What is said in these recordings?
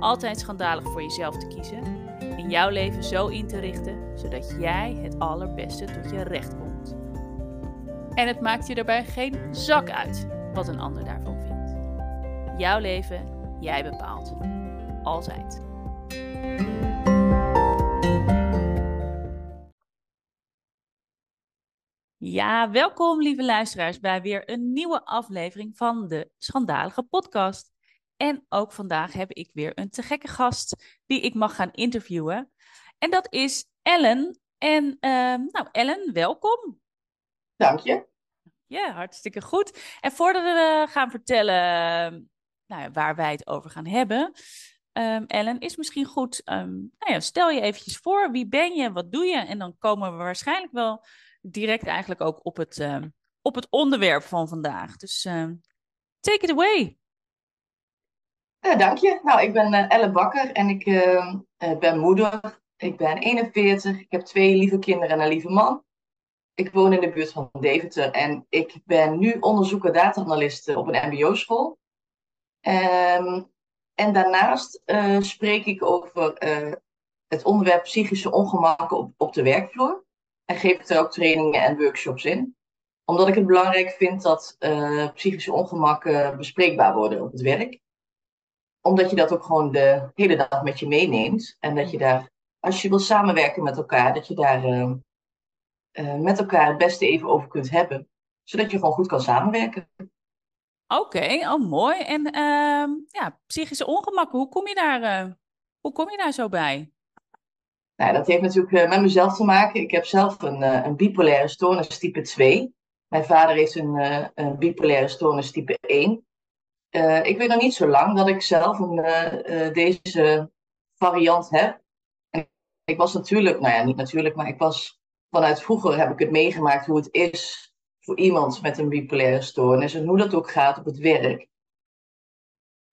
altijd schandalig voor jezelf te kiezen en jouw leven zo in te richten zodat jij het allerbeste tot je recht komt. En het maakt je daarbij geen zak uit wat een ander daarvan vindt. Jouw leven, jij bepaalt. Altijd. Ja, welkom lieve luisteraars bij weer een nieuwe aflevering van de Schandalige Podcast. En ook vandaag heb ik weer een te gekke gast die ik mag gaan interviewen. En dat is Ellen. En uh, nou, Ellen, welkom. Dank je. Ja, hartstikke goed. En voordat we gaan vertellen nou ja, waar wij het over gaan hebben, um, Ellen, is misschien goed, um, nou ja, stel je eventjes voor, wie ben je, wat doe je? En dan komen we waarschijnlijk wel direct eigenlijk ook op het, um, op het onderwerp van vandaag. Dus take it away. Uh, dank je. Nou, ik ben uh, Elle Bakker en ik uh, ben moeder. Ik ben 41. Ik heb twee lieve kinderen en een lieve man. Ik woon in de buurt van Deventer en ik ben nu onderzoeker data-analyst op een MBO-school. Um, en daarnaast spreek ik over het onderwerp psychische ongemakken op, op de werkvloer. En geef ik er ook trainingen en workshops in. Omdat ik het belangrijk vind dat psychische ongemakken bespreekbaar worden op het werk omdat je dat ook gewoon de hele dag met je meeneemt. En dat je daar, als je wil samenwerken met elkaar, dat je daar uh, uh, met elkaar het beste even over kunt hebben. Zodat je gewoon goed kan samenwerken. Oké, okay, oh mooi. En uh, ja, psychische ongemakken, hoe kom je daar, eh, hoe kom je daar zo bij? Nou, dat heeft natuurlijk eh, met mezelf te maken. Ik heb zelf een, een bipolaire stoornis type 2. Mijn vader heeft een, een bipolaire stoornis type 1. Uh, ik weet nog niet zo lang dat ik zelf een, uh, uh, deze variant heb. En ik was natuurlijk, nou ja, niet natuurlijk, maar ik was vanuit vroeger heb ik het meegemaakt hoe het is voor iemand met een bipolaire stoornis en hoe dat ook gaat op het werk.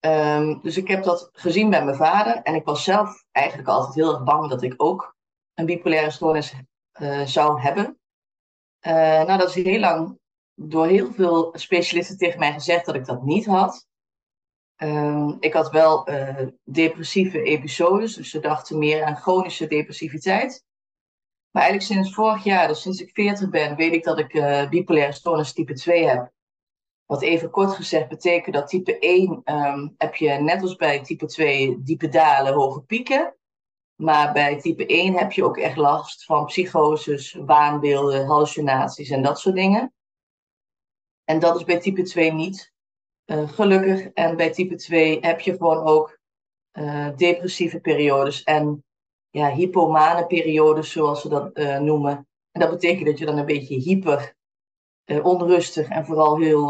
Um, dus ik heb dat gezien bij mijn vader en ik was zelf eigenlijk altijd heel erg bang dat ik ook een bipolaire stoornis zou hebben. nou, dat is heel lang door heel veel specialisten tegen mij gezegd dat ik dat niet had. Um, ik had wel uh, depressieve episodes, dus ze dachten meer aan chronische depressiviteit. Maar eigenlijk sinds vorig jaar, dus sinds ik 40 ben, weet ik dat ik uh, bipolaire stoornis type 2 heb. Wat even kort gezegd betekent dat type 1 um, ehm, heb je net als bij type 2 diepe dalen, hoge pieken. Maar bij type 1 heb je ook echt last van psychoses, waanbeelden, hallucinaties en dat soort dingen. En dat is bij type 2 niet. Uh, gelukkig. En bij type 2 heb je gewoon ook uh, depressieve periodes en ja, hypomane periodes, zoals ze dat uh, noemen. En dat betekent dat je dan een beetje hyper, onrustig en vooral heel,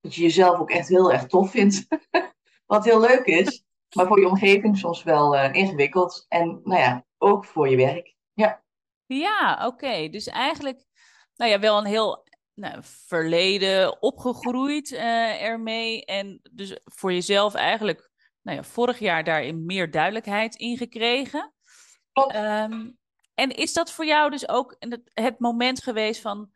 dat je jezelf ook echt heel erg tof vindt. Wat heel leuk is, maar voor je omgeving soms wel ingewikkeld. En nou ja, ook voor je werk. Ja, ja oké. Dus eigenlijk, nou ja, wel een heel nou, verleden opgegroeid uh, ermee. En dus voor jezelf eigenlijk nou ja, vorig jaar daarin meer duidelijkheid in gekregen. Um, en is dat voor jou dus ook het, het moment geweest van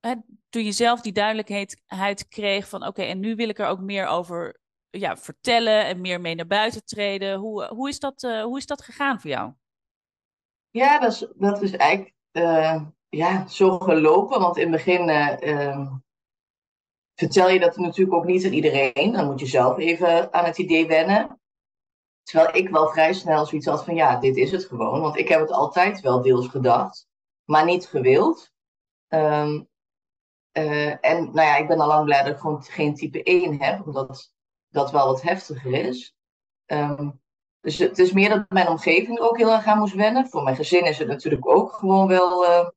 hè, toen je zelf die duidelijkheid kreeg van oké, en nu wil ik er ook meer over ja, vertellen en meer mee naar buiten treden. Hoe, hoe, is, dat, uh, hoe is dat gegaan voor jou? Ja, dat is, dat is eigenlijk uh, ja, zo gelopen. Want in het begin uh, vertel je dat natuurlijk ook niet aan iedereen. Dan moet je zelf even aan het idee wennen. Terwijl ik wel vrij snel zoiets had van ja, dit is het gewoon. Want ik heb het altijd wel deels gedacht, maar niet gewild. Um, en nou ja, ik ben al lang blij dat ik gewoon geen type 1 heb, omdat dat wel wat heftiger is. Um, dus het is meer dat mijn omgeving er ook heel erg aan moest wennen. Voor mijn gezin is het natuurlijk ook gewoon wel uh,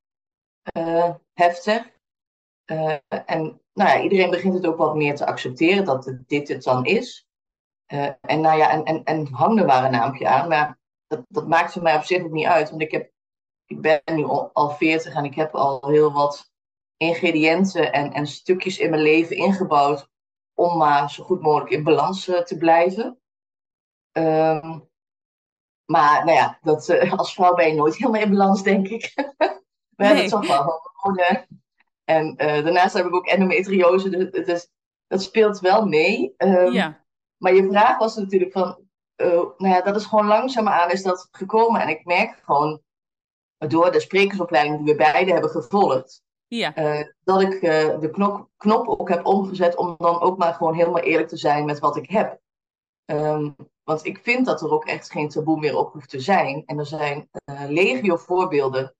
heftig. Uh, en nou ja, iedereen begint het ook wat meer te accepteren dat het, dit het dan is. en nou ja, en, en, en hang er maar een naampje aan. Maar dat, dat maakt voor mij op zich ook niet uit. Want ik, heb, ik ben nu al 40 en ik heb al heel wat ingrediënten en, en stukjes in mijn leven ingebouwd om maar zo goed mogelijk in balans te blijven. Um, maar nou ja, dat, uh, als vrouw ben je nooit helemaal in balans, denk ik. We nee. hebben toch wel hormonen. En uh, daarnaast heb ik ook endometriose, dus, dus dat speelt wel mee. Um, ja. Maar je vraag was natuurlijk van, uh, nou ja, dat is gewoon langzaamaan is dat gekomen. En ik merk gewoon, door de sprekersopleiding die we beide hebben gevolgd, ja. dat ik de knop, knop ook heb omgezet om dan ook maar gewoon helemaal eerlijk te zijn met wat ik heb. Um, want ik vind dat er ook echt geen taboe meer op hoeft te zijn. En er zijn legio voorbeelden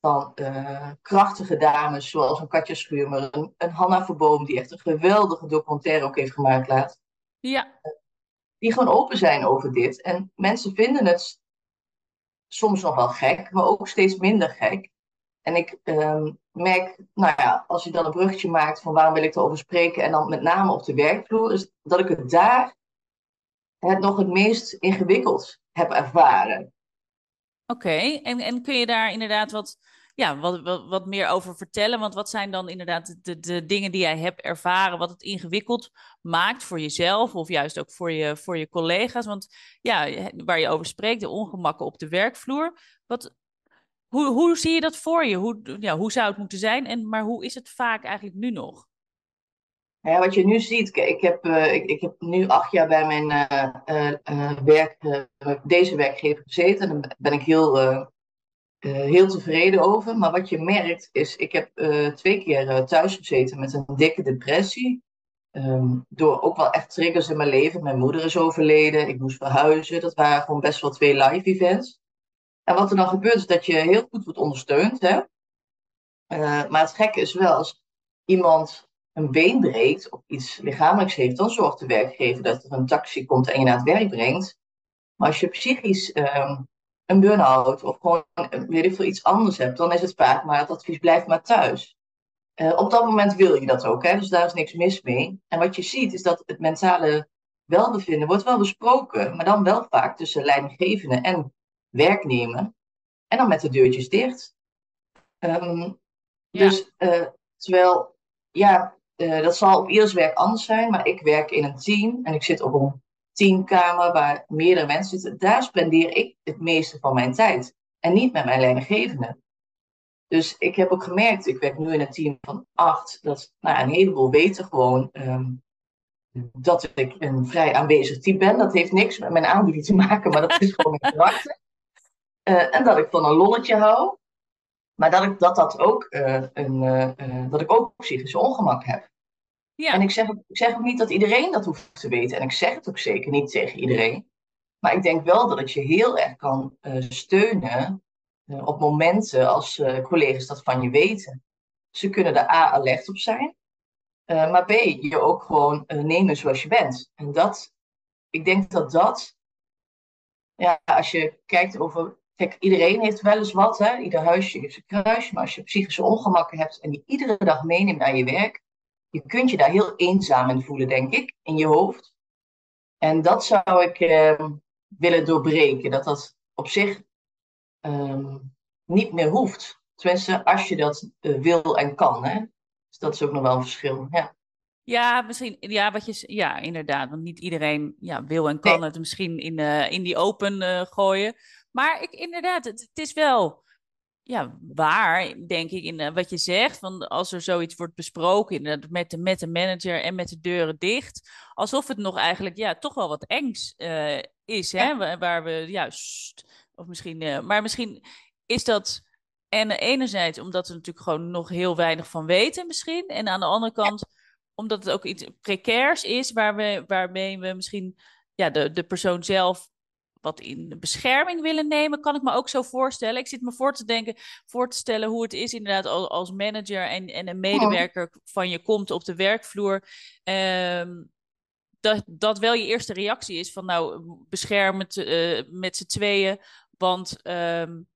van uh, krachtige dames, zoals een Katja Schuurmer, een, een Hanna Verboom, die echt een geweldige documentaire ook heeft gemaakt laat. Ja. Die gewoon open zijn over dit. En mensen vinden het soms nog wel gek, maar ook steeds minder gek. En ik um, merk, nou ja, als je dan een bruggetje maakt van waarom wil ik erover spreken, en dan met name op de werkvloer, is dat ik het daar het nog het meest ingewikkeld heb ervaren. Oké, en, en kun je daar inderdaad wat, ja, wat, wat, wat, meer over vertellen? Want wat zijn dan inderdaad de, de dingen die jij hebt ervaren, wat het ingewikkeld maakt voor jezelf of juist ook voor je, voor je collega's? Want ja, waar je over spreekt, de ongemakken op de werkvloer. Wat, hoe, hoe zie je dat voor je? Hoe, ja, hoe zou het moeten zijn? En, maar hoe is het vaak eigenlijk nu nog? Ja, wat je nu ziet, ik heb, uh, ik, ik, heb nu acht jaar bij mijn uh, uh, werk, deze werkgever gezeten. En daar ben ik heel, heel tevreden over. Maar wat je merkt is, ik heb twee keer thuis gezeten met een dikke depressie. Um, door ook wel echt triggers in mijn leven. Mijn moeder is overleden, ik moest verhuizen. Dat waren gewoon best wel twee live events. En wat er dan gebeurt is dat je heel goed wordt ondersteund. Hè? maar het gekke is wel, als iemand een been breekt of iets lichamelijks heeft, dan zorgt de werkgever dat er een taxi komt en je naar het werk brengt. Maar als je psychisch um, een burn-out of gewoon weet ik veel iets anders hebt, dan is het vaak maar het advies blijf maar thuis. Uh, op dat moment wil je dat ook, hè? dus daar is niks mis mee. En wat je ziet is dat het mentale welbevinden wordt wel besproken, maar dan wel vaak tussen leidinggevende en werknemer. En dan met de deurtjes dicht. Um, ja. Dus uh, terwijl, ja, uh, dat zal op ieders werk anders zijn, maar ik werk in een team en ik zit op een teamkamer waar meerdere mensen zitten. Daar spendeer ik het meeste van mijn tijd en niet met mijn leidinggevende. Dus ik heb ook gemerkt, ik werk nu in een team van acht, dat nou, een heleboel weten gewoon um, dat ik een vrij aanwezig type ben. Dat heeft niks met mijn aanbieding te maken, maar dat is gewoon mijn karakter. Uh, en dat ik van een lolletje hou. Maar dat ik dat, dat ook, uh, een, dat ik ook psychische ongemak heb. En ik zeg, zeg ook niet dat iedereen dat hoeft te weten. En ik zeg het ook zeker niet tegen iedereen. Maar ik denk wel dat het je heel erg kan uh, steunen uh, op momenten als uh, collega's dat van je weten. Ze kunnen er A alert op zijn, maar B je ook gewoon nemen zoals je bent. En dat, ik denk dat dat, ja, als je kijkt over Kijk, iedereen heeft wel eens wat, hè? ieder huisje heeft zijn kruisje. Maar als je psychische ongemakken hebt en die iedere dag meeneemt naar je werk, je kunt je daar heel eenzaam in voelen, denk ik, in je hoofd. En dat zou ik eh, willen doorbreken, dat dat op zich eh, niet meer hoeft. Tenminste, als je dat uh, wil en kan. Hè? Dus dat is ook nog wel een verschil. Ja. Ja, misschien, ja, wat je, ja, inderdaad. Want niet iedereen ja, wil en kan het misschien in, uh, in die open uh, gooien. Maar ik, inderdaad, het, het, is wel ja, waar, denk ik, in uh, wat je zegt. Van als er zoiets wordt besproken met de, met de manager en met de deuren dicht. Alsof het nog eigenlijk ja, toch wel wat engs is. Hè? Waar, waar, we juist. Of misschien, maar misschien is dat. En enerzijds omdat we natuurlijk gewoon nog heel weinig van weten, misschien. En aan de andere kant omdat het ook iets precairs is, waar we, waarmee we misschien ja, de, de persoon zelf wat in bescherming willen nemen, kan ik me ook zo voorstellen. Ik zit me voor te denken, voor te stellen hoe het is inderdaad als, als manager en, en een medewerker van je komt op de werkvloer. Ehm, dat, dat wel je eerste reactie is van nou, bescherm het uh, met z'n tweeën. Want um,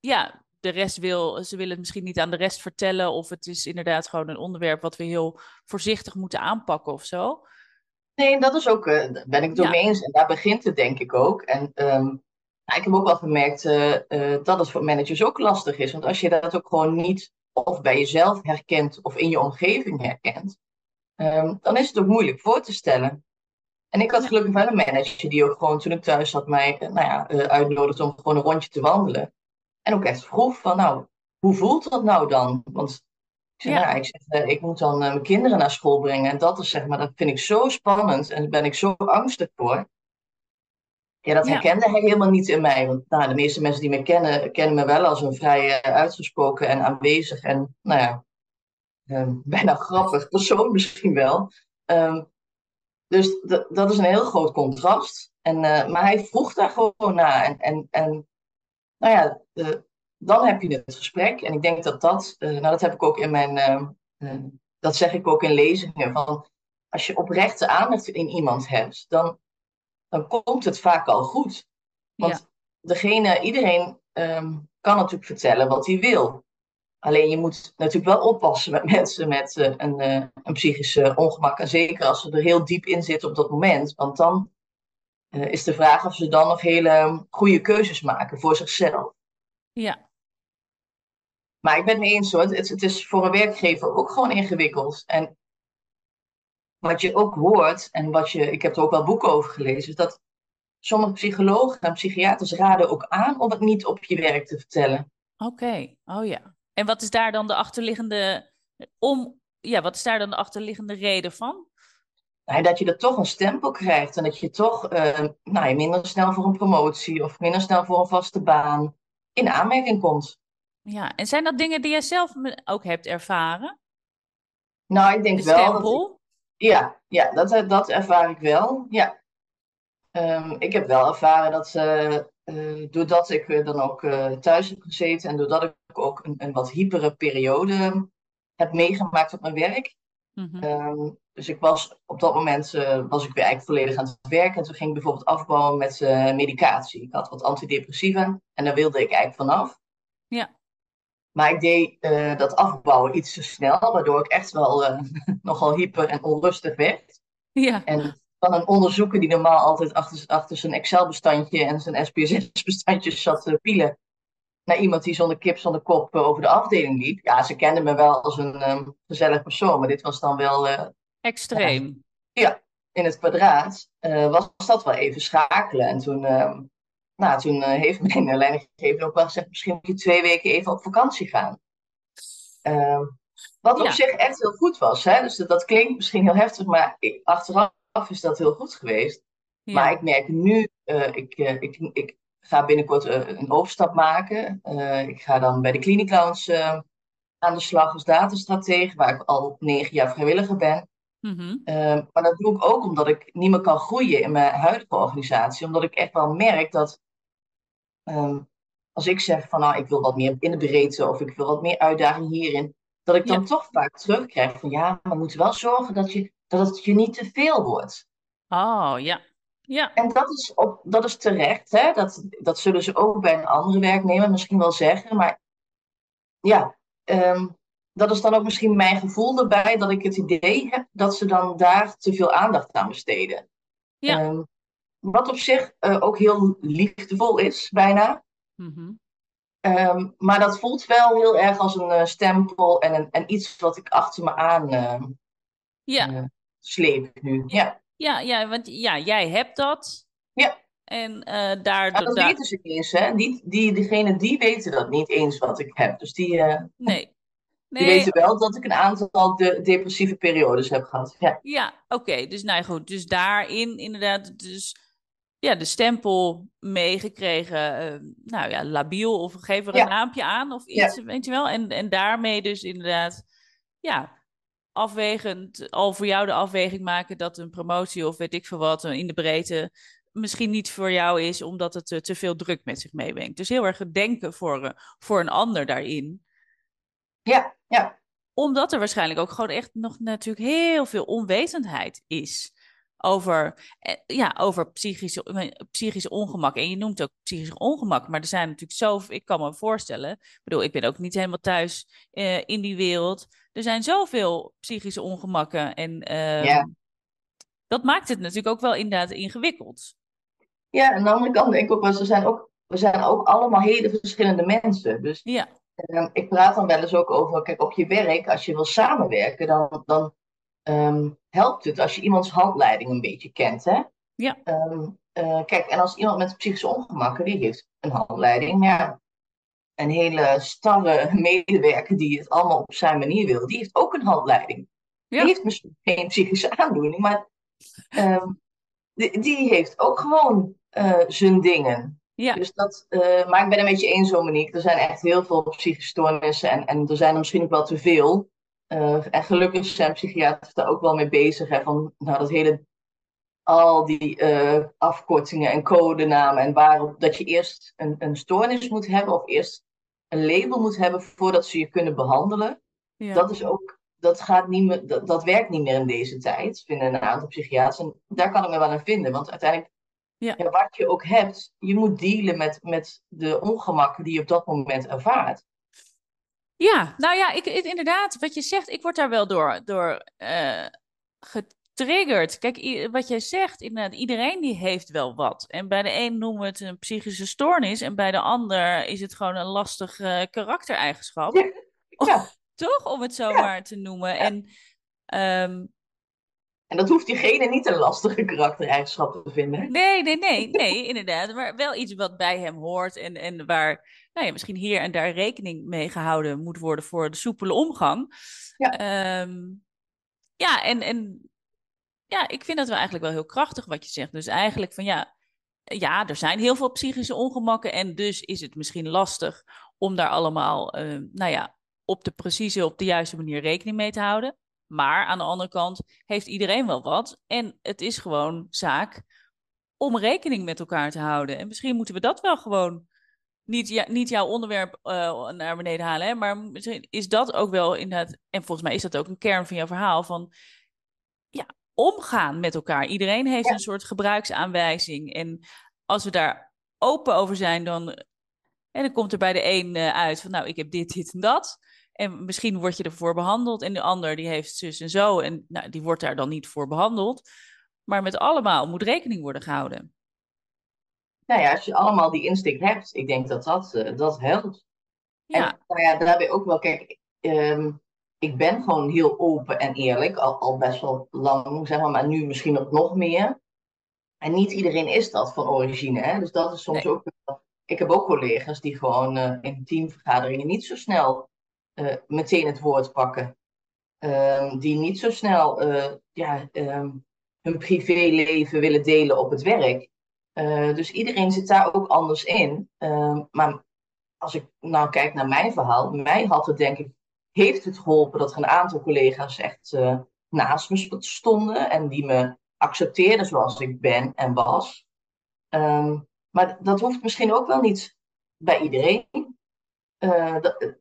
ja, de rest wil, ze willen het misschien niet aan de rest vertellen. Of het is inderdaad gewoon een onderwerp wat we heel voorzichtig moeten aanpakken of zo. Nee, dat is ook, uh, ben ik het ja. mee eens. En daar begint het denk ik ook. En um, ik heb ook wel gemerkt uh, uh, dat het voor managers ook lastig is. Want als je dat ook gewoon niet of bij jezelf herkent of in je omgeving herkent, um, dan is het ook moeilijk voor te stellen. En ik had gelukkig wel een manager die ook gewoon toen ik thuis zat mij nou ja, uitnodigde om gewoon een rondje te wandelen. En ook echt vroeg van nou, hoe voelt dat nou dan? Want ik zeg, ja. ik, zeg, ik moet dan mijn kinderen naar school brengen. En dat is zeg maar, dat vind ik zo spannend en daar ben ik zo angstig voor. Ja, dat herkende ja. hij helemaal niet in mij. Want nou, de meeste mensen die me kennen, kennen me wel als een vrij uh, uitgesproken en aanwezig en, nou ja, um, bijna grappig persoon misschien wel. Um, dus dat is een heel groot contrast. En, uh, maar hij vroeg daar gewoon naar. En, en, en nou ja, de, dan heb je het gesprek. En ik denk dat dat, uh, nou dat heb ik ook in mijn, uh, dat zeg ik ook in lezingen, van als je oprechte aandacht in iemand hebt, dan, dan komt het vaak al goed. Want ja. degene, iedereen um, kan natuurlijk vertellen wat hij wil. Alleen je moet natuurlijk wel oppassen met mensen met uh, een, uh, een psychische ongemak. En zeker als ze er heel diep in zitten op dat moment. Want dan uh, is de vraag of ze dan nog hele goede keuzes maken voor zichzelf. Ja. Maar ik ben het mee eens hoor. Het, het is voor een werkgever ook gewoon ingewikkeld. En wat je ook hoort, en wat je, ik heb er ook wel boeken over gelezen, is dat sommige psychologen en psychiaters raden ook aan om het niet op je werk te vertellen. Oké, okay. oh ja. En wat is daar dan de achterliggende om, ja, wat is daar dan de achterliggende reden van? Nou, dat je er toch een stempel krijgt en dat je toch uh, nou, minder snel voor een promotie of minder snel voor een vaste baan in aanmerking komt. Ja, en zijn dat dingen die jij zelf ook hebt ervaren? Nou, ik denk de wel. Ja, ja dat, dat ervaar ik wel. Ja. Um, ik heb wel ervaren dat uh, uh, doordat ik uh, dan ook thuis heb gezeten en doordat ik ook een, een wat hypere periode heb meegemaakt op mijn werk. Mm -hmm. um, dus ik was op dat moment was ik weer eigenlijk volledig aan het werken. En toen ging ik bijvoorbeeld afbouwen met medicatie. Ik had wat antidepressiva en daar wilde ik eigenlijk vanaf. Ja. Maar ik deed uh, dat afbouwen iets te snel, waardoor ik echt wel uh, nogal hyper en onrustig werd. Ja. En van een onderzoeker die normaal altijd achter, achter zijn Excel-bestandje en zijn SPSS-bestandjes zat te pielen, naar iemand die zonder kip, zonder kop uh, over de afdeling liep. Ja, ze kenden me wel als een um, gezellig persoon, maar dit was dan wel... Extreem. ja, in het kwadraat was dat wel even schakelen. En toen nou, toen uh, heeft mijn leidinggever ook wel gezegd, misschien moet je twee weken even op vakantie gaan. Uh, wat op ja. zich echt heel goed was. Hè? Dus dat, dat, klinkt misschien heel heftig, maar ik, achteraf is dat heel goed geweest. Ja. Maar ik merk nu, uh, ik, uh, ik, ik ga binnenkort een overstap maken. ik ga dan bij de Clinic aan de slag als datastratege, waar ik al negen jaar vrijwilliger ben. Mm -hmm. maar dat doe ik ook omdat ik niet meer kan groeien in mijn huidige organisatie. Omdat ik echt wel merk dat Um, als ik zeg van nou, ik wil wat meer in de breedte of ik wil wat meer uitdaging hierin, dat ik dan ja. toch vaak terugkrijg van ja, maar we moeten wel zorgen dat, je, dat het je niet te veel wordt. Oh ja. ja. En dat is, op, dat is terecht, hè? Dat, dat zullen ze ook bij een andere werknemer misschien wel zeggen, maar ja, um, dat is dan ook misschien mijn gevoel erbij dat ik het idee heb dat ze dan daar te veel aandacht aan besteden. Ja. Um, wat op zich uh, ook heel liefdevol is, bijna. Mm -hmm. um, maar dat voelt wel heel erg als een uh, stempel en, een, en iets wat ik achter me aan uh, ja. sleep nu. Ja. Ja, ja, want ja, jij hebt dat. Ja. En daar... Maar dat weten ze niet eens, hè. Die, die, diegenen die weten dat niet eens wat ik heb. Dus die... nee. Nee. Die weten wel dat ik een aantal de depressieve periodes heb gehad. Ja, ja oké. Okay. Dus nou goed. Dus daarin inderdaad... Dus ja, de stempel meegekregen. Uh, nou ja, labiel of geef er een naampje aan of iets, ja. weet je wel. En, en daarmee dus inderdaad, ja, afwegend, al voor jou de afweging maken dat een promotie of weet ik veel wat in de breedte misschien niet voor jou is, omdat het te veel druk met zich meebrengt. Dus heel erg denken voor, voor een ander daarin. Ja, ja. Omdat er waarschijnlijk ook gewoon echt nog natuurlijk heel veel onwetendheid is over, eh, ja, over psychische, psychische ongemak. En je noemt ook psychisch ongemak, maar er zijn natuurlijk zo, ik kan me voorstellen, ik bedoel, ik ben ook niet helemaal thuis uh, in die wereld. Er zijn zoveel psychische ongemakken en uh, ja. dat maakt het natuurlijk ook wel inderdaad ingewikkeld. Ja, en aan de andere kant denk ik ook wel, we zijn ook, we zijn ook allemaal hele verschillende mensen. Dus ja. Uh, ik praat dan wel eens ook over, kijk, op je werk, als je wil samenwerken, dan, dan um, helpt het als je iemands handleiding een beetje kent. Hè? Ja. Um, uh, kijk, en als iemand met psychische ongemakken, die heeft een handleiding. Ja, een hele starre medewerker die het allemaal op zijn manier wil, die heeft ook een handleiding. Ja. Die heeft misschien geen psychische aandoening, maar um, die, die, heeft ook gewoon uh, zijn dingen. Ja. Dus dat, uh, maar ik ben een beetje eens, Monique. Er zijn echt heel veel psychische stoornissen en, en er zijn er misschien ook wel te veel. Uh, en gelukkig zijn psychiaters daar ook wel mee bezig. Hè, van nou, dat hele, al die uh, afkortingen en codenamen. En waarop dat je eerst een, een stoornis moet hebben. Of eerst een label moet hebben voordat ze je kunnen behandelen. Ja. Dat is ook. Dat, gaat niet meer, dat, dat werkt niet meer in deze tijd, vinden een aantal psychiaters. En daar kan ik me wel aan vinden. Want uiteindelijk, ja. Ja, wat je ook hebt, je moet dealen met, met de ongemakken die je op dat moment ervaart. Ja, nou ja, ik, inderdaad, wat je zegt, ik word daar wel door, door uh, getriggerd. Kijk, wat jij zegt, inderdaad, iedereen die heeft wel wat. En bij de een noemen we het een psychische stoornis en bij de ander is het gewoon een lastig uh, karaktereigenschap. Ja. ja. Toch, om het zo ja. maar te noemen. En, um, en dat hoeft diegene niet een lastige karaktereigenschap te vinden. Nee, nee, nee, nee, inderdaad. Maar wel iets wat bij hem hoort en, en waar nou ja, misschien hier en daar rekening mee gehouden moet worden voor de soepele omgang. Ja, um, ja en, en ja, ik vind dat wel eigenlijk wel heel krachtig wat je zegt. Dus eigenlijk van ja, ja, er zijn heel veel psychische ongemakken en dus is het misschien lastig om daar allemaal, uh, nou ja, op de precieze, op de juiste manier rekening mee te houden. Maar aan de andere kant heeft iedereen wel wat. En het is gewoon zaak om rekening met elkaar te houden. En misschien moeten we dat wel gewoon niet, ja, niet jouw onderwerp uh, naar beneden halen, hè, maar misschien is dat ook wel inderdaad, en volgens mij is dat ook een kern van jouw verhaal, van ja, omgaan met elkaar. Iedereen heeft Ja. een soort gebruiksaanwijzing. En als we daar open over zijn, dan, en dan komt er bij de een eh, uit van, nou, ik heb dit, dit en dat. En misschien word je ervoor behandeld. En de ander die heeft zus en zo. En nou, die wordt daar dan niet voor behandeld. Maar met allemaal moet rekening worden gehouden. Nou ja, als je allemaal die instinct hebt, ik denk dat dat, uh, dat helpt. Ja. En nou ja, daarbij ook wel, kijk, um, ik ben gewoon heel open en eerlijk, al, al best wel lang, zeg maar, maar nu misschien ook nog meer. En niet iedereen is dat van origine, hè? dus dat is soms Nee. ook wel. Ik heb ook collega's die gewoon uh, in teamvergaderingen niet zo snel uh, meteen het woord pakken. Um, die niet zo snel ja, um, hun privéleven willen delen op het werk. Uh, dus iedereen zit daar ook anders in. Uh, maar als ik nou kijk naar mijn verhaal, mij had het denk ik, heeft het geholpen dat er een aantal collega's echt uh, naast me stonden en die me accepteerden zoals ik ben en was. Um, maar dat hoeft misschien ook wel niet bij iedereen. Dat,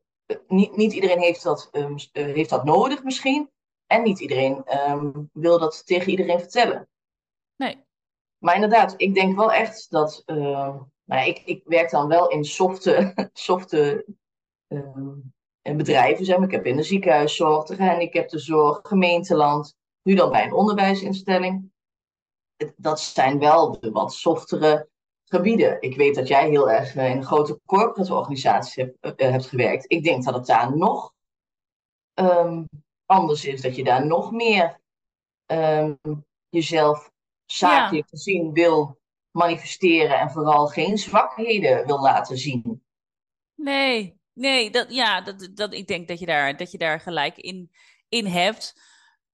niet, niet, iedereen heeft dat, um, heeft dat nodig misschien. En niet iedereen wil dat tegen iedereen vertellen. Nee. Maar inderdaad, ik denk wel echt dat. Uh, nou, ik, ik werk dan wel in softe, softe uh, bedrijven. Zeg. Ik heb in de ziekenhuiszorg, de gehandicaptenzorg, gemeenteland. Nu dan bij een onderwijsinstelling. Dat zijn wel de wat softere gebieden. Ik weet dat jij heel erg in een grote corporate organisatie hebt, uh, hebt gewerkt. Ik denk dat het daar nog um, anders is. Dat je daar nog meer um, jezelf zakelijk ja. gezien wil manifesteren en vooral geen zwakheden wil laten zien. Nee, nee, dat, ja, dat, dat, ik denk dat je daar, dat je daar gelijk in, in hebt.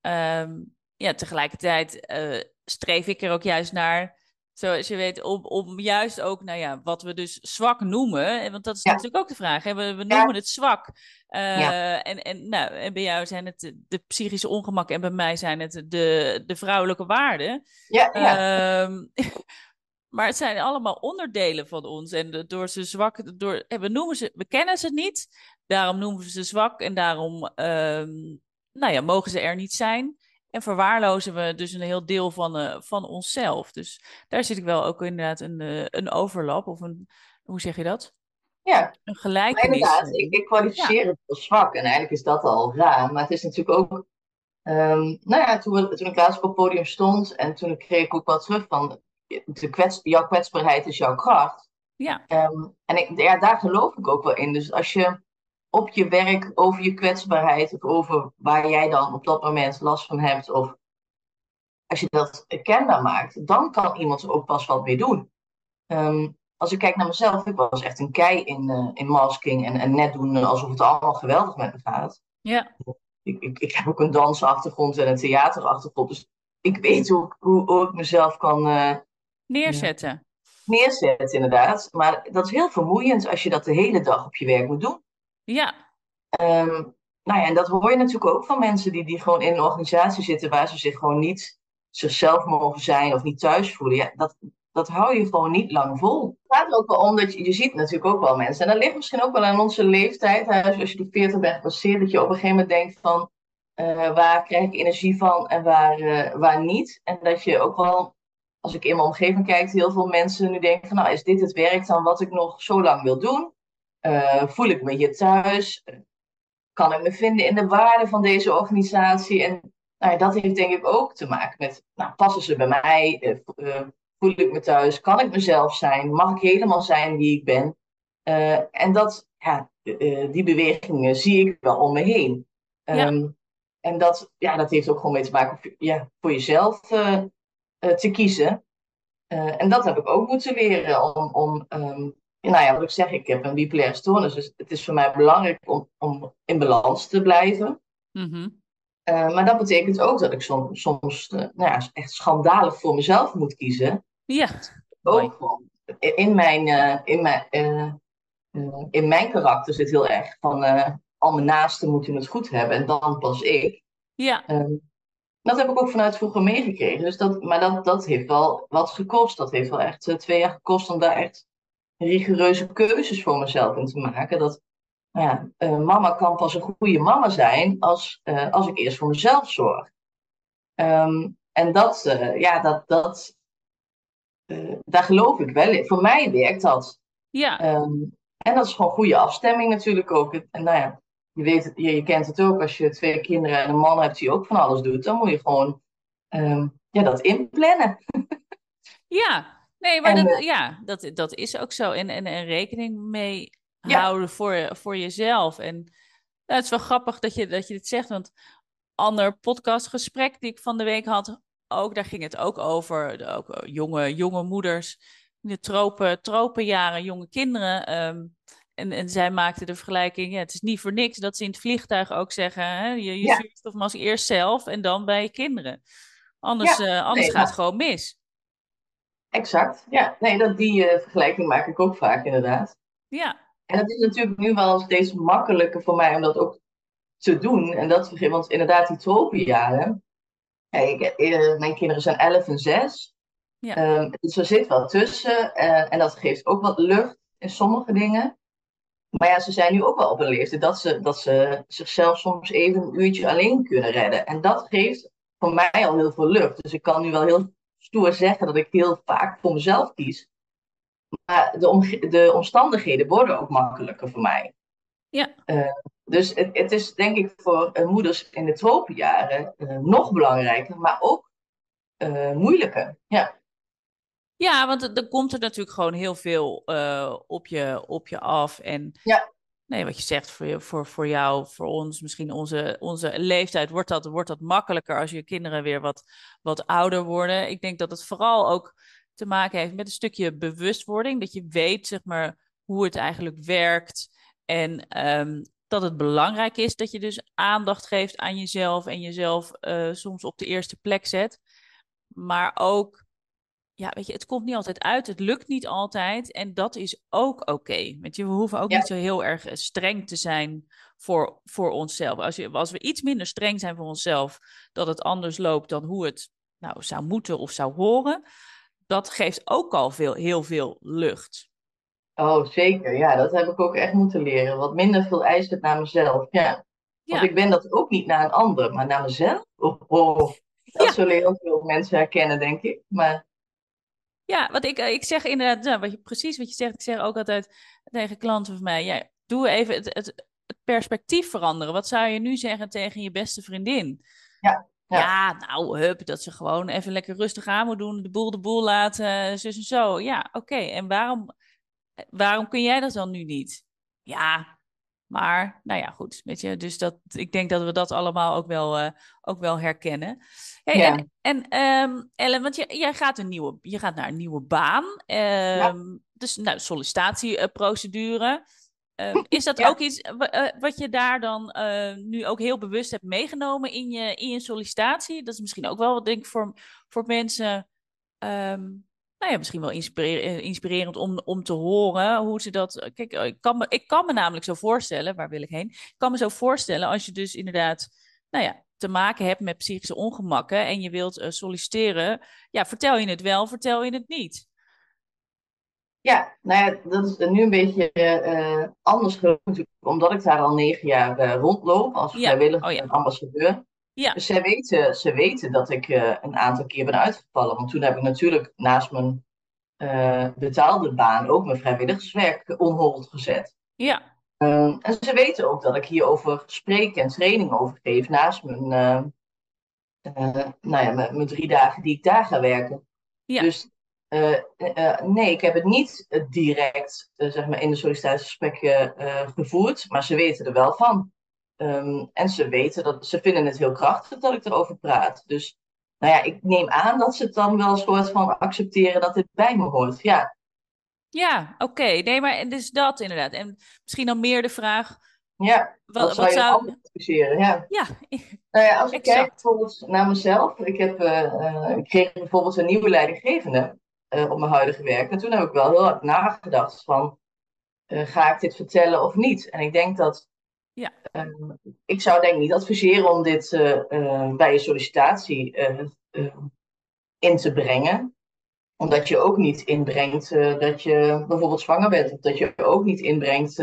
Um, ja, tegelijkertijd uh, streef ik er ook juist naar, zoals je weet, om, om juist ook, nou ja, wat we dus zwak noemen. Want dat is ja. natuurlijk ook de vraag. Hè? We, we noemen ja. het zwak. Uh, ja. en, en, nou, en bij jou zijn het de psychische ongemak en bij mij zijn het de, de vrouwelijke waarden. Ja, ja. Um, Maar het zijn allemaal onderdelen van ons. En door ze zwak, door, we, noemen ze, we kennen ze niet. Daarom noemen we ze zwak. En daarom ehm, nou ja, mogen ze er niet zijn. En verwaarlozen we dus een heel deel van, uh, van onszelf. Dus daar zit ik wel ook inderdaad een, uh, een overlap. Of een, hoe zeg je dat? Ja, een gelijkenis. inderdaad, ik, ik kwalificeer het als zwak. En eigenlijk is dat al raar. Maar het is natuurlijk ook Um, nou ja, toen, we, toen ik laatst op het podium stond en toen kreeg ik ook wel terug van de kwets, jouw kwetsbaarheid is jouw kracht. Ja. Um, en ik, ja, daar geloof ik ook wel in. Dus als je op je werk over je kwetsbaarheid of over waar jij dan op dat moment last van hebt, of als je dat kenbaar maakt, dan kan iemand er ook pas wat mee doen. Um, als ik kijk naar mezelf, ik was echt een kei in, uh, in masking en, en net doen alsof het allemaal geweldig met me gaat. Ja ik, ik, ik, heb ook een dansachtergrond en een theaterachtergrond. Dus ik weet ook hoe, hoe ik mezelf kan uh, neerzetten. Neerzetten, inderdaad. Maar dat is heel vermoeiend als je dat de hele dag op je werk moet doen. Ja. Um, nou ja, en dat hoor je natuurlijk ook van mensen die, die gewoon in een organisatie zitten waar ze zich gewoon niet zichzelf mogen zijn of niet thuis voelen. Ja, dat, dat hou je gewoon niet lang vol. Het gaat er ook wel om dat je, je ziet natuurlijk ook wel mensen. En dat ligt misschien ook wel aan onze leeftijd. Hè, als je die 40 bent gepasseerd, dat je op een gegeven moment denkt van uh, waar krijg ik energie van en waar, uh, waar niet. En dat je ook wel, als ik in mijn omgeving kijk, heel veel mensen nu denken van nou is dit het werk dan wat ik nog zo lang wil doen? Uh, voel ik me hier thuis? Kan ik me vinden in de waarde van deze organisatie? En nou ja, dat heeft denk ik ook te maken met, nou, passen ze bij mij? voel ik me thuis? Kan ik mezelf zijn? Mag ik helemaal zijn wie ik ben? Uh, en dat, ja, die bewegingen zie ik wel om me heen. Um, ja. En dat, ja, dat heeft ook gewoon mee te maken ja, voor jezelf te kiezen. en dat heb ik ook moeten leren om, om um, nou ja, wat ik zeg, ik heb een bipolaire stoornis, dus het is voor mij belangrijk om, om in balans te blijven. Mm -hmm. maar dat betekent ook dat ik soms, soms nou ja, echt schandalig voor mezelf moet kiezen. Ja. Ook gewoon. In mijn, uh, in, mijn, in mijn karakter zit heel erg van al mijn naasten moeten het goed hebben en dan pas ik. Ja. dat heb ik ook vanuit vroeger meegekregen. Dus dat, maar dat, dat heeft wel wat gekost. Dat heeft wel echt twee jaar gekost om daar echt rigoureuze keuzes voor mezelf in te maken. Dat nou ja, mama kan pas een goede mama zijn als, als ik eerst voor mezelf zorg. Um, en dat, ja, dat, dat, daar geloof ik wel in. Voor mij werkt dat. Ja. Um, en dat is gewoon goede afstemming natuurlijk ook. En nou ja, je, weet het, je, je, kent het ook als je twee kinderen en een man hebt die ook van alles doet. Dan moet je gewoon um, ja, dat inplannen. ja, nee, maar en, dat, ja, dat, dat is ook zo. En, en, en rekening mee houden voor, voor jezelf. En nou, het is wel grappig dat je, dat je dit zegt, want ander podcastgesprek die ik van de week had, ook, daar ging het ook over. Ook eh, jonge, jonge moeders in de tropen, tropenjaren, jonge kinderen. Um, en, en zij maakte de vergelijking, ja, het is niet voor niks dat ze in het vliegtuig ook zeggen, hè, je, je ja. zuurstofmas eerst zelf en dan bij je kinderen. Anders, ja, uh, anders nee, gaat het gewoon mis. Exact, ja. Nee, dat, die uh, vergelijking maak ik ook vaak inderdaad. Ja. En het is natuurlijk nu wel steeds makkelijker voor mij om dat ook te doen. En dat, want inderdaad, die tropenjaren, ik, eh, mijn kinderen zijn 11 en 6. Ja. Um, dus er zit wel tussen. Uh, en dat geeft ook wat lucht in sommige dingen. Maar ja, ze zijn nu ook wel op een leeftijd dat ze, dat ze zichzelf soms even een uurtje alleen kunnen redden. En dat geeft voor mij al heel veel lucht. Dus ik kan nu wel heel stoer zeggen dat ik heel vaak voor mezelf kies. Maar de, om, de omstandigheden worden ook makkelijker voor mij. Ja. Uh, dus het, het, is denk ik voor uh, moeders in de tropenjaren uh, nog belangrijker, maar ook moeilijker. Ja. Ja, want er komt er natuurlijk gewoon heel veel op, je, op je af. En ja. Nee, wat je zegt, voor, voor, voor jou, voor ons, misschien onze, onze leeftijd, wordt dat, wordt dat makkelijker als je kinderen weer wat, wat ouder worden. Ik denk dat het vooral ook te maken heeft met een stukje bewustwording. Dat je weet, zeg maar, hoe het eigenlijk werkt. En um, dat het belangrijk is dat je dus aandacht geeft aan jezelf en jezelf uh, soms op de eerste plek zet. Maar ook, ja, weet je, het komt niet altijd uit, het lukt niet altijd en dat is ook oké. Okay. We hoeven ook ja. niet zo heel erg streng te zijn voor, voor onszelf. Als, je, als we iets minder streng zijn voor onszelf, dat het anders loopt dan hoe het nou zou moeten of zou horen, dat geeft ook al veel, heel veel lucht. Oh, zeker. Ja, dat heb ik ook echt moeten leren. Wat minder veel eisen naar mezelf. Ja. Want ik ben dat ook niet naar een ander, maar naar mezelf. Oh, oh. Dat zullen heel veel mensen herkennen, denk ik. Maar... Ja, wat ik, eh, ik zeg inderdaad, nou, wat je, precies wat je zegt. Ik zeg ook altijd tegen klanten van mij, ja, doe even het, het, het perspectief veranderen. Wat zou je nu zeggen tegen je beste vriendin? Ja. Ja. ja, nou, hup, dat ze gewoon even lekker rustig aan moet doen, de boel de boel laten, zus en zo. Ja, oké. En waarom, waarom kun jij dat dan nu niet? Ja, maar, nou ja, goed. Weet je, dus dat, ik denk dat we dat allemaal ook wel, uh, ook wel herkennen. Hey, ja. En, en um, Ellen, want je, jij gaat, een nieuwe, je gaat naar een nieuwe baan. Um, ja. Dus, nou, sollicitatieprocedure. Um, is dat ook iets uh, wat je daar dan uh, nu ook heel bewust hebt meegenomen in je, in je sollicitatie? Dat is misschien ook wel, denk ik, voor, voor mensen nou ja, misschien wel inspirerend, inspirerend om, om te horen hoe ze dat. Kijk, ik kan, me, ik kan me namelijk zo voorstellen, waar wil ik heen? Ik kan me zo voorstellen als je dus inderdaad, nou ja, te maken hebt met psychische ongemakken en je wilt uh, solliciteren, ja, vertel je het wel, vertel je het niet. Ja, nou ja, dat is nu een beetje uh, anders natuurlijk, omdat ik daar al negen jaar uh, rondloop als vrijwilliger oh, ja. ambassadeur. Ja. Dus zij weten, ze weten dat ik uh, een aantal keer ben uitgevallen. Want toen heb ik natuurlijk naast mijn uh, betaalde baan ook mijn vrijwilligerswerk onhold gezet. Ja. Uh, en ze weten ook dat ik hierover spreek en training over geef naast mijn, nou ja, mijn, mijn, drie dagen die ik daar ga werken. Ja. Dus nee, ik heb het niet direct zeg maar in de sollicitatiegesprekken gevoerd, maar ze weten er wel van. Um, en ze weten dat, ze vinden het heel krachtig dat ik erover praat. Dus nou ja, ik neem aan dat ze het dan wel een soort van accepteren dat dit bij me hoort. Ja, ja oké. Okay. Nee, maar dus dat inderdaad. En misschien dan meer de vraag. Ja, wat, zou je zou... adviseren? Ja. Ja, nou ja, als ik kijk bijvoorbeeld naar mezelf. Ik, heb, uh, ik kreeg bijvoorbeeld een nieuwe leidinggevende uh, op mijn huidige werk. En toen heb ik wel heel hard nagedacht van, uh, ga ik dit vertellen of niet? En ik denk dat ja. Uh, ik zou denk niet adviseren om dit uh, uh, bij je sollicitatie in te brengen. Omdat je ook niet inbrengt dat je bijvoorbeeld zwanger bent. Of dat je ook niet inbrengt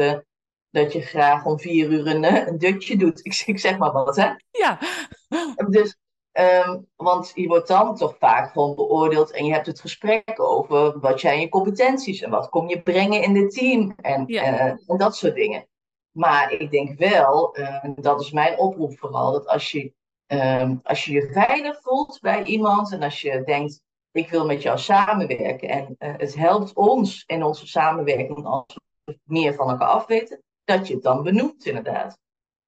dat je graag om vier uur een, een dutje doet. Ik, ik, zeg maar wat, hè? Ja. Dus, um, want je wordt dan toch vaak gewoon beoordeeld en je hebt het gesprek over wat zijn je competenties en wat kom je brengen in het team en, ja. en dat soort dingen. Maar ik denk wel, uh, dat is mijn oproep vooral, dat als je, uh, als je je veilig voelt bij iemand en als je denkt, ik wil met jou samenwerken en uh, het helpt ons in onze samenwerking als we meer van elkaar afweten, dat je het dan benoemt inderdaad.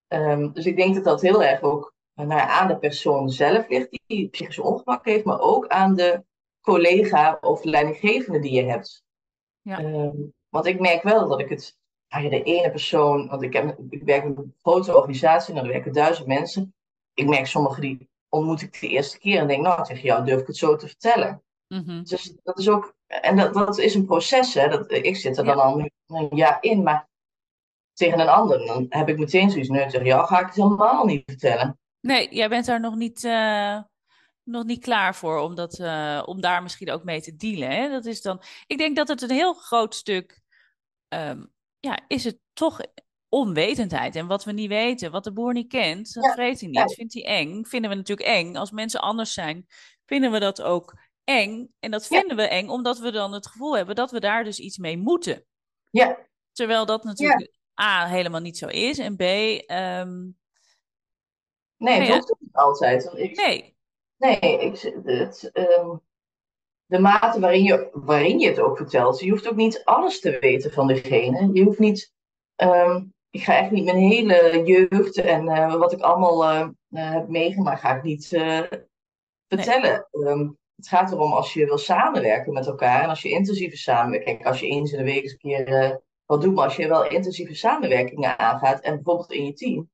Um, dus ik denk dat dat heel erg ook nou, aan de persoon zelf ligt die psychische ongemak heeft, maar ook aan de collega of leidinggevende die je hebt. Ja. Um, want ik merk wel dat ik het de ene persoon, want ik, heb, ik werk in een grote organisatie en er werken duizend mensen. Ik merk sommigen die ontmoet ik de eerste keer en denk, nou, tegen jou durf ik het zo te vertellen. Mm -hmm. Dus dat is ook, en dat, dat is een proces, hè. Dat, ik zit er dan al een jaar in, maar tegen een ander, dan heb ik meteen zoiets, nee, tegen jou ga ik het helemaal niet vertellen. Nee, jij bent daar nog niet, uh, nog niet klaar voor om, dat, uh, om daar misschien ook mee te dealen. Hè? Dat is dan, ik denk dat het een heel groot stuk um, ja, is het toch onwetendheid. En wat we niet weten, wat de boer niet kent, dat ja. vreet hij niet, vindt hij eng. Vinden we natuurlijk eng. Als mensen anders zijn, vinden we dat ook eng. En dat vinden ja. we eng omdat we dan het gevoel hebben dat we daar dus iets mee moeten. Ja. Terwijl dat natuurlijk A, helemaal niet zo is. En B... Um... Nee, dat hoeft niet altijd. Ik, nee. Nee, ik, het, um, de mate waarin je, waarin je het ook vertelt. Je hoeft ook niet alles te weten van degene. Je hoeft niet. Um, ik ga echt niet mijn hele jeugd en uh, wat ik allemaal uh, uh, heb meegemaakt, ga ik niet vertellen. Nee. Um, het gaat erom als je wil samenwerken met elkaar en als je intensieve samenwerking, als je eens in de week eens een keer wat doet, maar als je wel intensieve samenwerkingen aangaat en bijvoorbeeld in je team,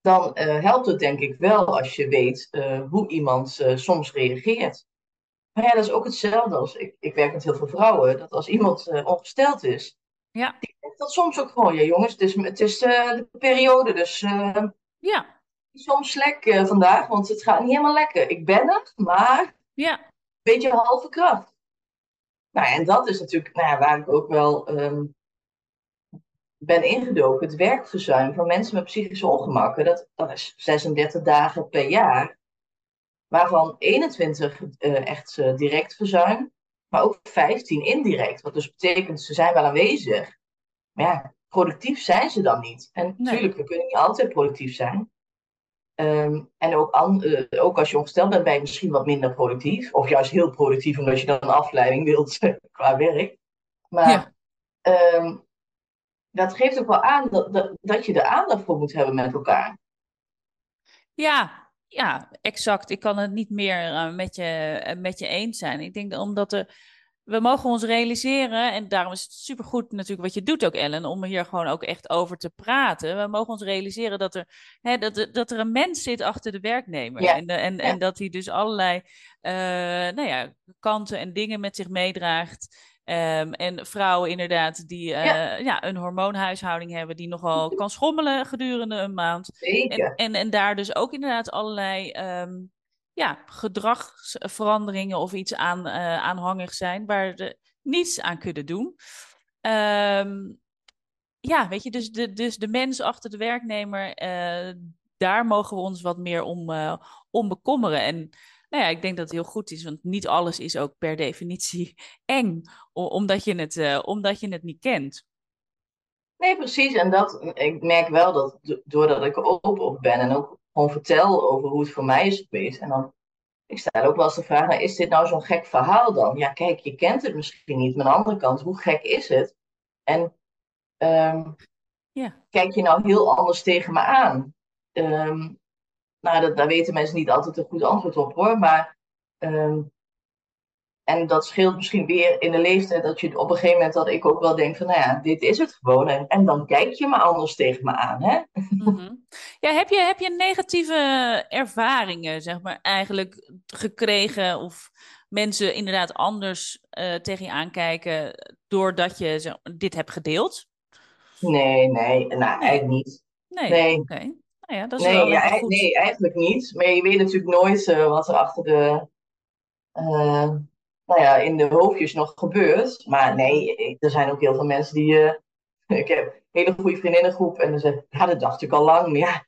dan helpt het denk ik wel als je weet hoe iemand soms reageert. Maar ja, dat is ook hetzelfde als ik, ik werk met heel veel vrouwen. Dat als iemand uh, ongesteld is, ja. die denkt dat soms ook gewoon, ja jongens, het is, het is uh, de periode, dus uh, ja. soms slek vandaag, want het gaat niet helemaal lekker. Ik ben er, maar ja. beetje halve kracht. Nou, en dat is natuurlijk nou ja, waar ik ook wel ehm, ben ingedoken. Het werkverzuim van mensen met psychische ongemakken, dat, dat is 36 dagen per jaar. Waarvan 21 uh, echt uh, direct verzuim, maar ook 15 indirect. Wat dus betekent, ze zijn wel aanwezig. Maar ja, productief zijn ze dan niet. En nee. natuurlijk, we kunnen niet altijd productief zijn. Um, en ook, an, uh, ook als je ongesteld bent, ben je misschien wat minder productief. Of juist heel productief, omdat je dan een afleiding wilt qua werk. Maar ja. um, dat geeft ook wel aan dat, dat, dat je er aandacht voor moet hebben met elkaar. Ja, ja, exact. Ik kan het niet meer uh, met, je, uh, met je eens zijn. Ik denk dat omdat er we mogen ons realiseren, en daarom is het supergoed natuurlijk wat je doet ook, Ellen, om hier gewoon ook echt over te praten. We mogen ons realiseren dat er, hè, dat, dat er een mens zit achter de werknemer. Ja. En, de, en, Ja. en dat hij dus allerlei uh, nou ja, kanten en dingen met zich meedraagt. Um, en vrouwen inderdaad die uh, ja. ja. een hormoonhuishouding hebben die nogal kan schommelen gedurende een maand. Zeker. En, en, en daar dus ook inderdaad allerlei um, ja, gedragsveranderingen of iets aan uh, aanhangig zijn waar ze niets aan kunnen doen. Um, ja, weet je, dus de, dus de mens achter de werknemer, uh, daar mogen we ons wat meer om, om bekommeren. En nou ja, ik denk dat het heel goed is, want niet alles is ook per definitie eng, omdat je het, uh, omdat je het niet kent. Nee, precies. En dat, ik merk wel dat doordat ik er open op ben en ook gewoon vertel over hoe het voor mij is geweest. En dan, ik stel ook wel eens de vraag, nou, is dit nou zo'n gek verhaal dan? Ja, kijk, je kent het misschien niet. Maar aan de andere kant, hoe gek is het? En um, ja. kijk je nou heel anders tegen me aan? Um, nou, dat, daar weten mensen niet altijd een goed antwoord op hoor. Maar, um, en dat scheelt misschien weer in de leeftijd dat je op een gegeven moment dat ik ook wel denk van, nou ja, dit is het gewoon. En, en dan kijk je me anders tegen me aan, hè? Mm -hmm. Ja, heb je, heb je negatieve ervaringen, zeg maar, eigenlijk gekregen of mensen inderdaad anders uh, tegen je aankijken doordat je zeg, dit hebt gedeeld? Nee, nee, nou, eigenlijk niet. Nee, nee. Okay. Nou ja, dat is nee, wel ja, goed. nee, eigenlijk niet. Maar je weet natuurlijk nooit uh, wat er achter de, uh, nou ja, in de hoofdjes nog gebeurt. Maar nee, er zijn ook heel veel mensen die, ik heb een hele goede vriendinnengroep en dan zeggen, ja, dat dacht ik al lang. Maar ja,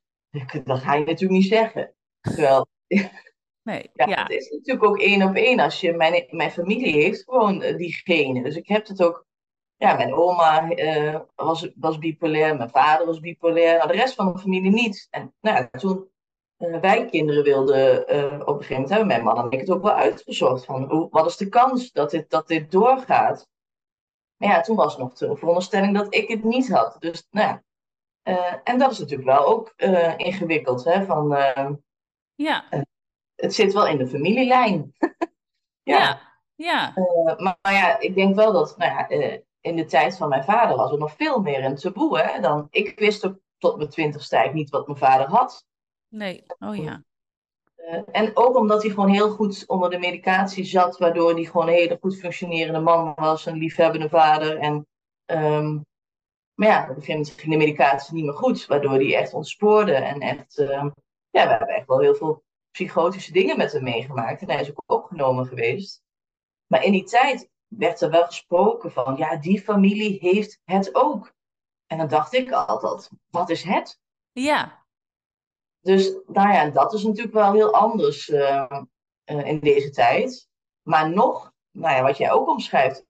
dat ga je natuurlijk niet zeggen. Terwijl, nee, ja, ja. het is natuurlijk ook één op één. Als je, mijn, mijn familie heeft gewoon die genen. Dus ik heb het ook ja, mijn oma uh, was, was bipolair, mijn vader was bipolair, nou, de rest van de familie niet. En nou ja, toen uh, wij kinderen wilden, uh, op een gegeven moment hebben mijn man en ik het ook wel uitgezocht van hoe, wat is de kans dat dit, dat dit doorgaat. Maar ja, toen was nog de veronderstelling dat ik het niet had. Dus nou ja, en dat is natuurlijk wel ook ingewikkeld, hè, van ja. het zit wel in de familielijn. ja. ja. Ja. maar, maar, ja, ik denk wel dat, nou ja, in de tijd van mijn vader was er nog veel meer een taboe. Hè, dan, ik wist ook tot mijn twintigste tijd niet wat mijn vader had. Nee, oh ja. Uh, en ook omdat hij gewoon heel goed onder de medicatie zat, waardoor hij gewoon een hele goed functionerende man was, een liefhebbende vader. En, um, maar ja, op een gegeven moment ging de medicatie niet meer goed, waardoor hij echt ontspoorde. En echt, um, ja, we hebben echt wel heel veel psychotische dingen met hem meegemaakt. En hij is ook opgenomen geweest. Maar in die tijd werd er wel gesproken van, ja, die familie heeft het ook. En dan dacht ik altijd, wat is het? Ja. Dus, nou ja, dat is natuurlijk wel heel anders uh, uh, in deze tijd. Maar nog, nou ja, wat jij ook omschrijft,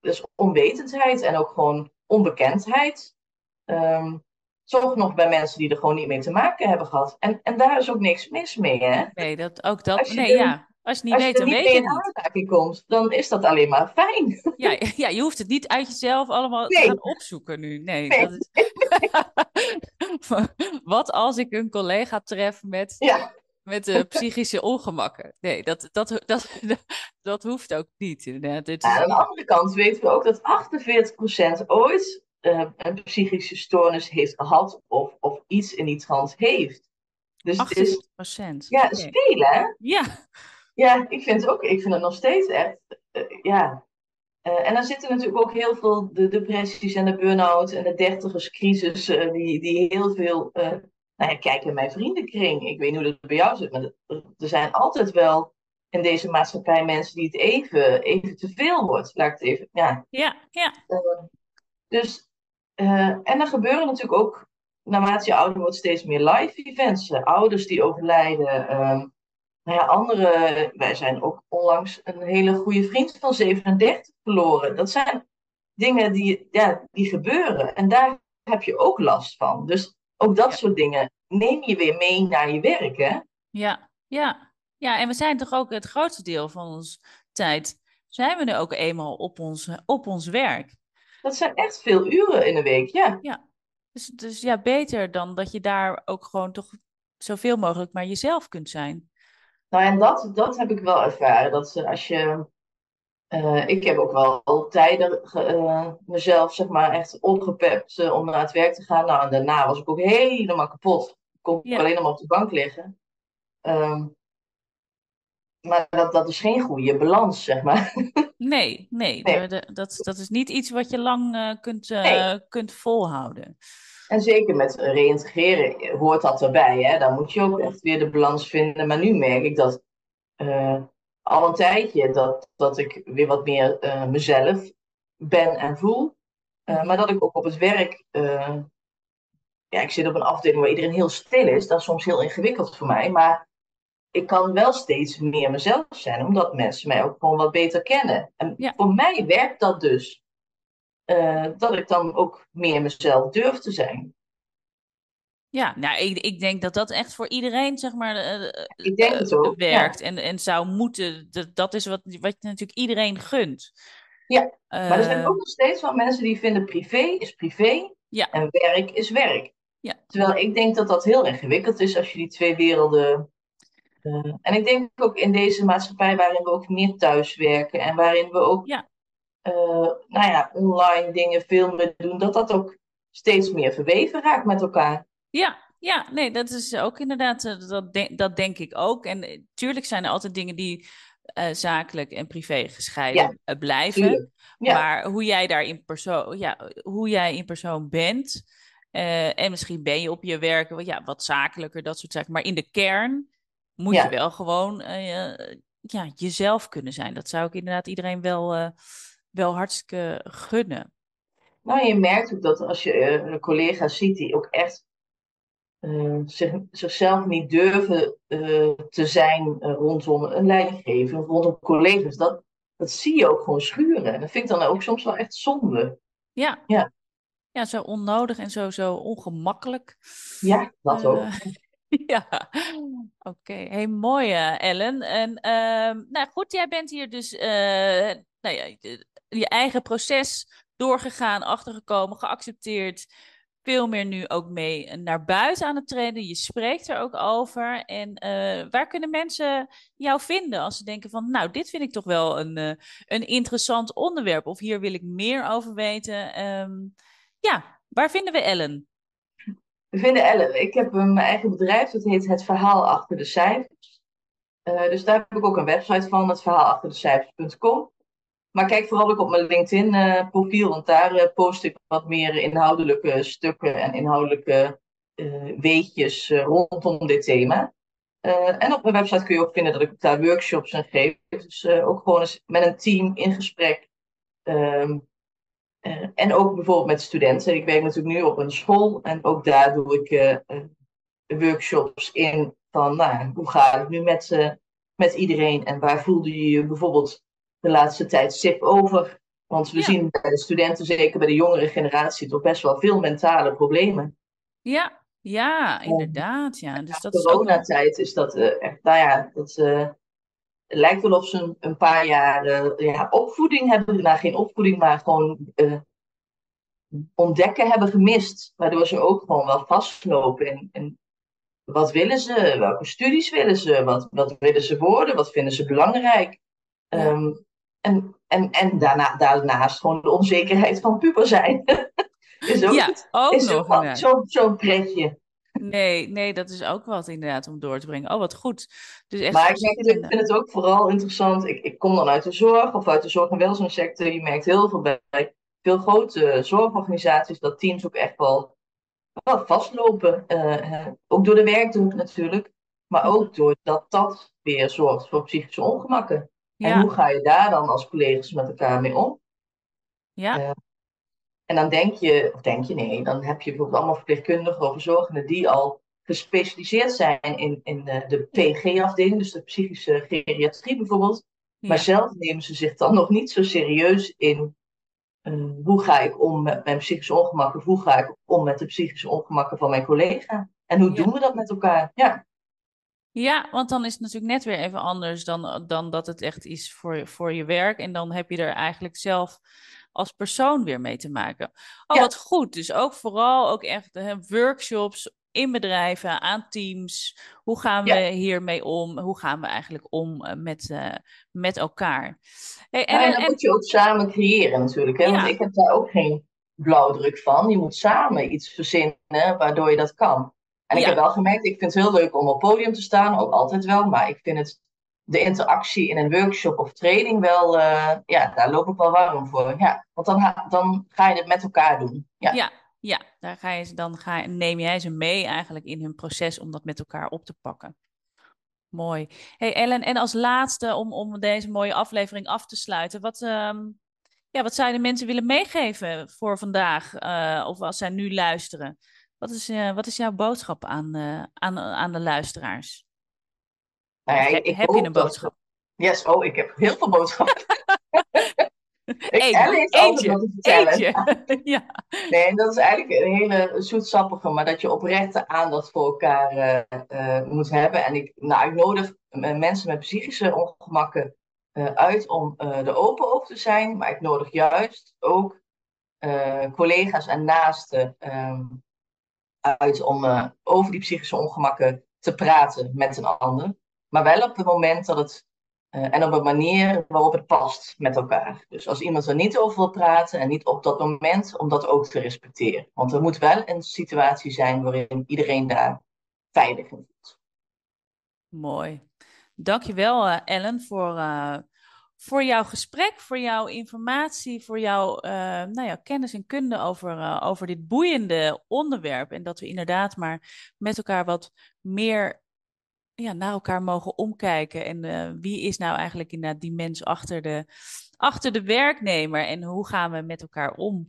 dus onwetendheid en ook gewoon onbekendheid. Um, toch nog bij mensen die er gewoon niet mee te maken hebben gehad. En, en daar is ook niks mis mee, hè? Nee, dat, ook dat, nee, ja. Als je het niet Als weet, dan je weet je niet. aanraking komt, dan is dat alleen maar fijn. Ja, ja, je hoeft het niet uit jezelf allemaal Nee. te gaan opzoeken nu. Nee, Nee. Dat is... Wat als ik een collega tref met, Ja, met uh, psychische ongemakken? Nee, dat, dat, dat, dat, hoeft ook niet. Inderdaad. Is aan de andere kant weten we ook dat 48% ooit uh, een psychische stoornis heeft gehad of, of iets in die trant heeft. Dus het is 48 ja, spelen, hè? Ja, Ja, ik vind het ook. Ik vind het nog steeds echt. uh, ja. Uh, en dan zitten natuurlijk ook heel veel de depressies en de burn-out en de dertigerscrisis, uh, die, die heel veel. nou ja, kijk in mijn vriendenkring. Ik weet niet hoe dat bij jou zit, maar er zijn altijd wel in deze maatschappij mensen die het even, even te veel wordt. Laat ik het even, ja. Ja, ja. Dus, en er gebeuren natuurlijk ook, naarmate je ouder wordt, steeds meer live events. Ouders die overlijden. Nou ja, andere, wij zijn ook onlangs een hele goede vriend van 37 verloren. Dat zijn dingen die, ja, die gebeuren. En daar heb je ook last van. Dus ook dat Ja. soort dingen neem je weer mee naar je werk, hè? Ja, ja. Ja, en we zijn toch ook het grootste deel van ons tijd, zijn we nu ook eenmaal op ons, op ons werk. Dat zijn echt veel uren in een week, ja. Dus, dus ja, beter dan dat je daar ook gewoon toch zoveel mogelijk maar jezelf kunt zijn. Nou, en dat, dat heb ik wel ervaren. Dat ze, als je. eh, ik heb ook wel tijden eh, mezelf, zeg maar, echt opgepept eh, om naar het werk te gaan. Nou, en daarna was ik ook helemaal kapot. Ik kon Ja. alleen maar op de bank liggen. Ehm, maar dat, dat is geen goede balans, zeg maar. Nee, nee, dat, dat is niet iets wat je lang kunt, Nee. kunt volhouden. En zeker met reïntegreren hoort dat erbij. Hè? Dan moet je ook echt weer de balans vinden. Maar nu merk ik dat eh, al een tijdje dat, dat ik weer wat meer eh, mezelf ben en voel. Eh, maar dat ik ook op het werk. ja, ik zit op een afdeling waar iedereen heel stil is. Dat is soms heel ingewikkeld voor mij. Maar ik kan wel steeds meer mezelf zijn, omdat mensen mij ook gewoon wat beter kennen. En Ja. voor mij werkt dat dus. Eh, dat ik dan ook meer mezelf durf te zijn. Ja, nou, ik, ik denk dat dat echt voor iedereen, zeg maar, eh, eh, Ik denk het ook. Ja. werkt en, en zou moeten. Dat, dat is wat, wat je natuurlijk iedereen gunt. Ja, Maar er zijn ook nog steeds wel mensen die vinden privé is privé Ja. en werk is werk. Ja. Terwijl ik denk dat dat heel ingewikkeld is als je die twee werelden. en ik denk ook in deze maatschappij waarin we ook meer thuiswerken en waarin we ook Ja. Eh, nou ja, online dingen veel meer doen, dat dat ook steeds meer verweven raakt met elkaar. Ja, ja, nee, dat is ook inderdaad, eh, dat, denk, dat denk ik ook. En eh, tuurlijk zijn er altijd dingen die zakelijk en privé gescheiden blijven. Ja. Maar hoe jij daar in persoon, ja, hoe jij in persoon bent. en misschien ben je op je werk wat, ja, wat zakelijker, dat soort zaken. Maar in de kern moet Ja. je wel gewoon ja, jezelf kunnen zijn. Dat zou ik inderdaad iedereen wel, wel hartstikke gunnen. Nou, je merkt ook dat als je eh, collega's ziet die ook echt eh, zich, zichzelf niet durven eh, te zijn rondom een leidinggever, rondom collega's, dat, dat zie je ook gewoon schuren. En dat vind ik dan ook soms wel echt zonde. Ja. Ja. Ja, zo onnodig en zo, zo ongemakkelijk. Ja, dat ook. Ja, oké. Hey, mooi, Ellen. En ehm, nou goed, jij bent hier dus nou ja, je- eigen proces doorgegaan, achtergekomen, geaccepteerd. Veel meer nu ook mee naar buiten aan het treden. Je spreekt er ook over. En eh, waar kunnen mensen jou vinden als ze denken van, nou, dit vind ik toch wel een, eh, een interessant onderwerp. Of hier wil ik meer over weten. Ehm, ja, waar vinden we Ellen? We vinden Ellen. Ik heb mijn eigen bedrijf, dat heet Het Verhaal Achter de Cijfers. Eh, dus daar heb ik ook een website van, het verhaalachterdecijfers.com. Maar kijk vooral ook op mijn LinkedIn-profiel, want daar eh, post ik wat meer inhoudelijke stukken en inhoudelijke eh, weetjes eh, rondom dit thema. Eh, en op mijn website kun je ook vinden dat ik daar workshops en geef. Dus eh, ook gewoon eens met een team in gesprek. Ehm, eh, en ook bijvoorbeeld met studenten. Ik werk natuurlijk nu op een school en ook daar doe ik eh, eh, workshops in van nou, hoe gaat het nu met, eh, met iedereen en waar voelde je je bijvoorbeeld de laatste tijd sip over? Want we Ja. zien bij de studenten, zeker bij de jongere generatie, toch best wel veel mentale problemen. Ja, ja, inderdaad. Ja. Dus dat coronatijd is dat eh, echt, nou ja, dat eh, het lijkt wel of ze een, een paar jaar eh, ja, opvoeding hebben, nou geen opvoeding, maar gewoon ontdekken hebben gemist. Waardoor ze ook gewoon wel vastlopen in, in wat willen ze, welke studies willen ze, wat, wat willen ze worden, wat vinden ze belangrijk. Ja. En en, en daarna, daarnaast gewoon de onzekerheid van puber zijn. is ook, Ja, ook is nog ook zo'n zo'n pretje. Nee, nee, dat is ook wat inderdaad om door te brengen. Oh, wat goed. Dus echt Maar ik, merk, ik vind het ook vooral interessant. Ik, ik kom dan uit de zorg of uit de zorg- en welzijnssector. Je merkt heel veel bij veel grote zorgorganisaties dat teams ook echt wel, wel vastlopen. Eh, eh, ook door de werkdruk natuurlijk. Maar Mhm. ook doordat dat weer zorgt voor psychische ongemakken. En hoe ga je daar dan als collega's met elkaar mee om? ja, Eh, En dan denk je, of denk je nee, dan heb je bijvoorbeeld allemaal verpleegkundigen of verzorgenden die al gespecialiseerd zijn in, in de, de PG-afdeling, dus de psychische geriatrie bijvoorbeeld. Maar zelf nemen ze zich dan nog niet zo serieus in eh, hoe ga ik om met mijn psychische ongemakken, of hoe ga ik om met de psychische ongemakken van mijn collega. En hoe ja. doen we dat met elkaar? Ja, Ja, want dan is het natuurlijk net weer even anders dan, dan dat het echt is voor, je- voor je werk. En dan heb je er eigenlijk zelf als persoon weer mee te maken. Oh, Ja. wat goed. Dus ook vooral ook echt hè, workshops in bedrijven, aan teams. Hoe gaan we Ja. hiermee om? Hoe gaan we eigenlijk om eh, met, eh, met elkaar? Hey, Ja, en, en en, dan moet je ook samen creëren natuurlijk. Hè? Want ik heb daar ook geen blauwdruk van. Je moet samen iets verzinnen waardoor je dat kan. En ik heb wel gemerkt, ik vind het heel leuk om op podium te staan, ook altijd wel. Maar ik vind het, de interactie in een workshop of training wel, eh, ja, daar loop ik wel warm voor. Ja, want dan, dan ga je het met elkaar doen. Ja. ja, ja, daar ga je, dan ga, neem jij ze mee eigenlijk in hun proces om dat met elkaar op te pakken. Mooi. Hey Ellen, en als laatste om, om deze mooie aflevering af te sluiten, wat, ehm, ja, wat zou je de mensen willen meegeven voor vandaag, eh, of als zij nu luisteren? Wat is, eh, wat is jouw boodschap aan, eh, aan, aan de luisteraars? Nou ja, ik- heb, ik heb je een dat- boodschap? Yes, oh, ik heb heel veel boodschappen. Ik- Eén, eentje, wat te vertellen. Eentje. ja. Nee, dat is eigenlijk een hele zoetsappige, maar dat je oprechte aandacht voor elkaar eh, moet hebben. En ik, nou, ik nodig mensen met psychische ongemakken uit om er open over te zijn. Maar ik nodig juist ook collega's en naasten ehm, uit om eh, over die psychische ongemakken te praten met een ander. Maar wel op het moment dat het. eh, en op een manier waarop het past met elkaar. Dus als iemand er niet over wil praten en niet op dat moment, om dat ook te respecteren. Want er moet wel een situatie zijn waarin iedereen daar veilig in voelt. Mooi. Dankjewel, eh Ellen, voor, voor jouw gesprek, voor jouw informatie, voor jouw, eh, nou ja, kennis en kunde over, eh, over dit boeiende onderwerp. En dat we inderdaad maar met elkaar wat meer ja, naar elkaar mogen omkijken. En eh, wie is nou eigenlijk inderdaad die mens achter de, achter de werknemer en hoe gaan we met elkaar om?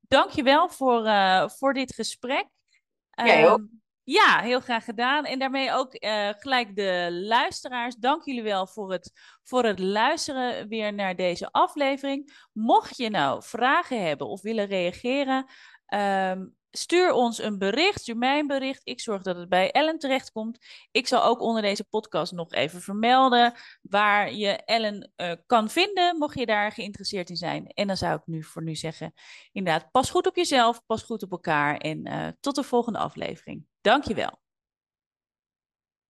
Dankjewel voor, eh voor dit gesprek. Jij ook. Ja, heel graag gedaan. En daarmee ook eh, gelijk de luisteraars. Dank jullie wel voor het, voor het luisteren weer naar deze aflevering. Mocht je nou vragen hebben of willen reageren, ehm, stuur ons een bericht. Stuur mij bericht. Ik zorg dat het bij Ellen terechtkomt. Ik zal ook onder deze podcast nog even vermelden waar je Ellen eh, kan vinden, mocht je daar geïnteresseerd in zijn. En dan zou ik nu voor nu zeggen, inderdaad, pas goed op jezelf, pas goed op elkaar en eh, tot de volgende aflevering. Dankjewel.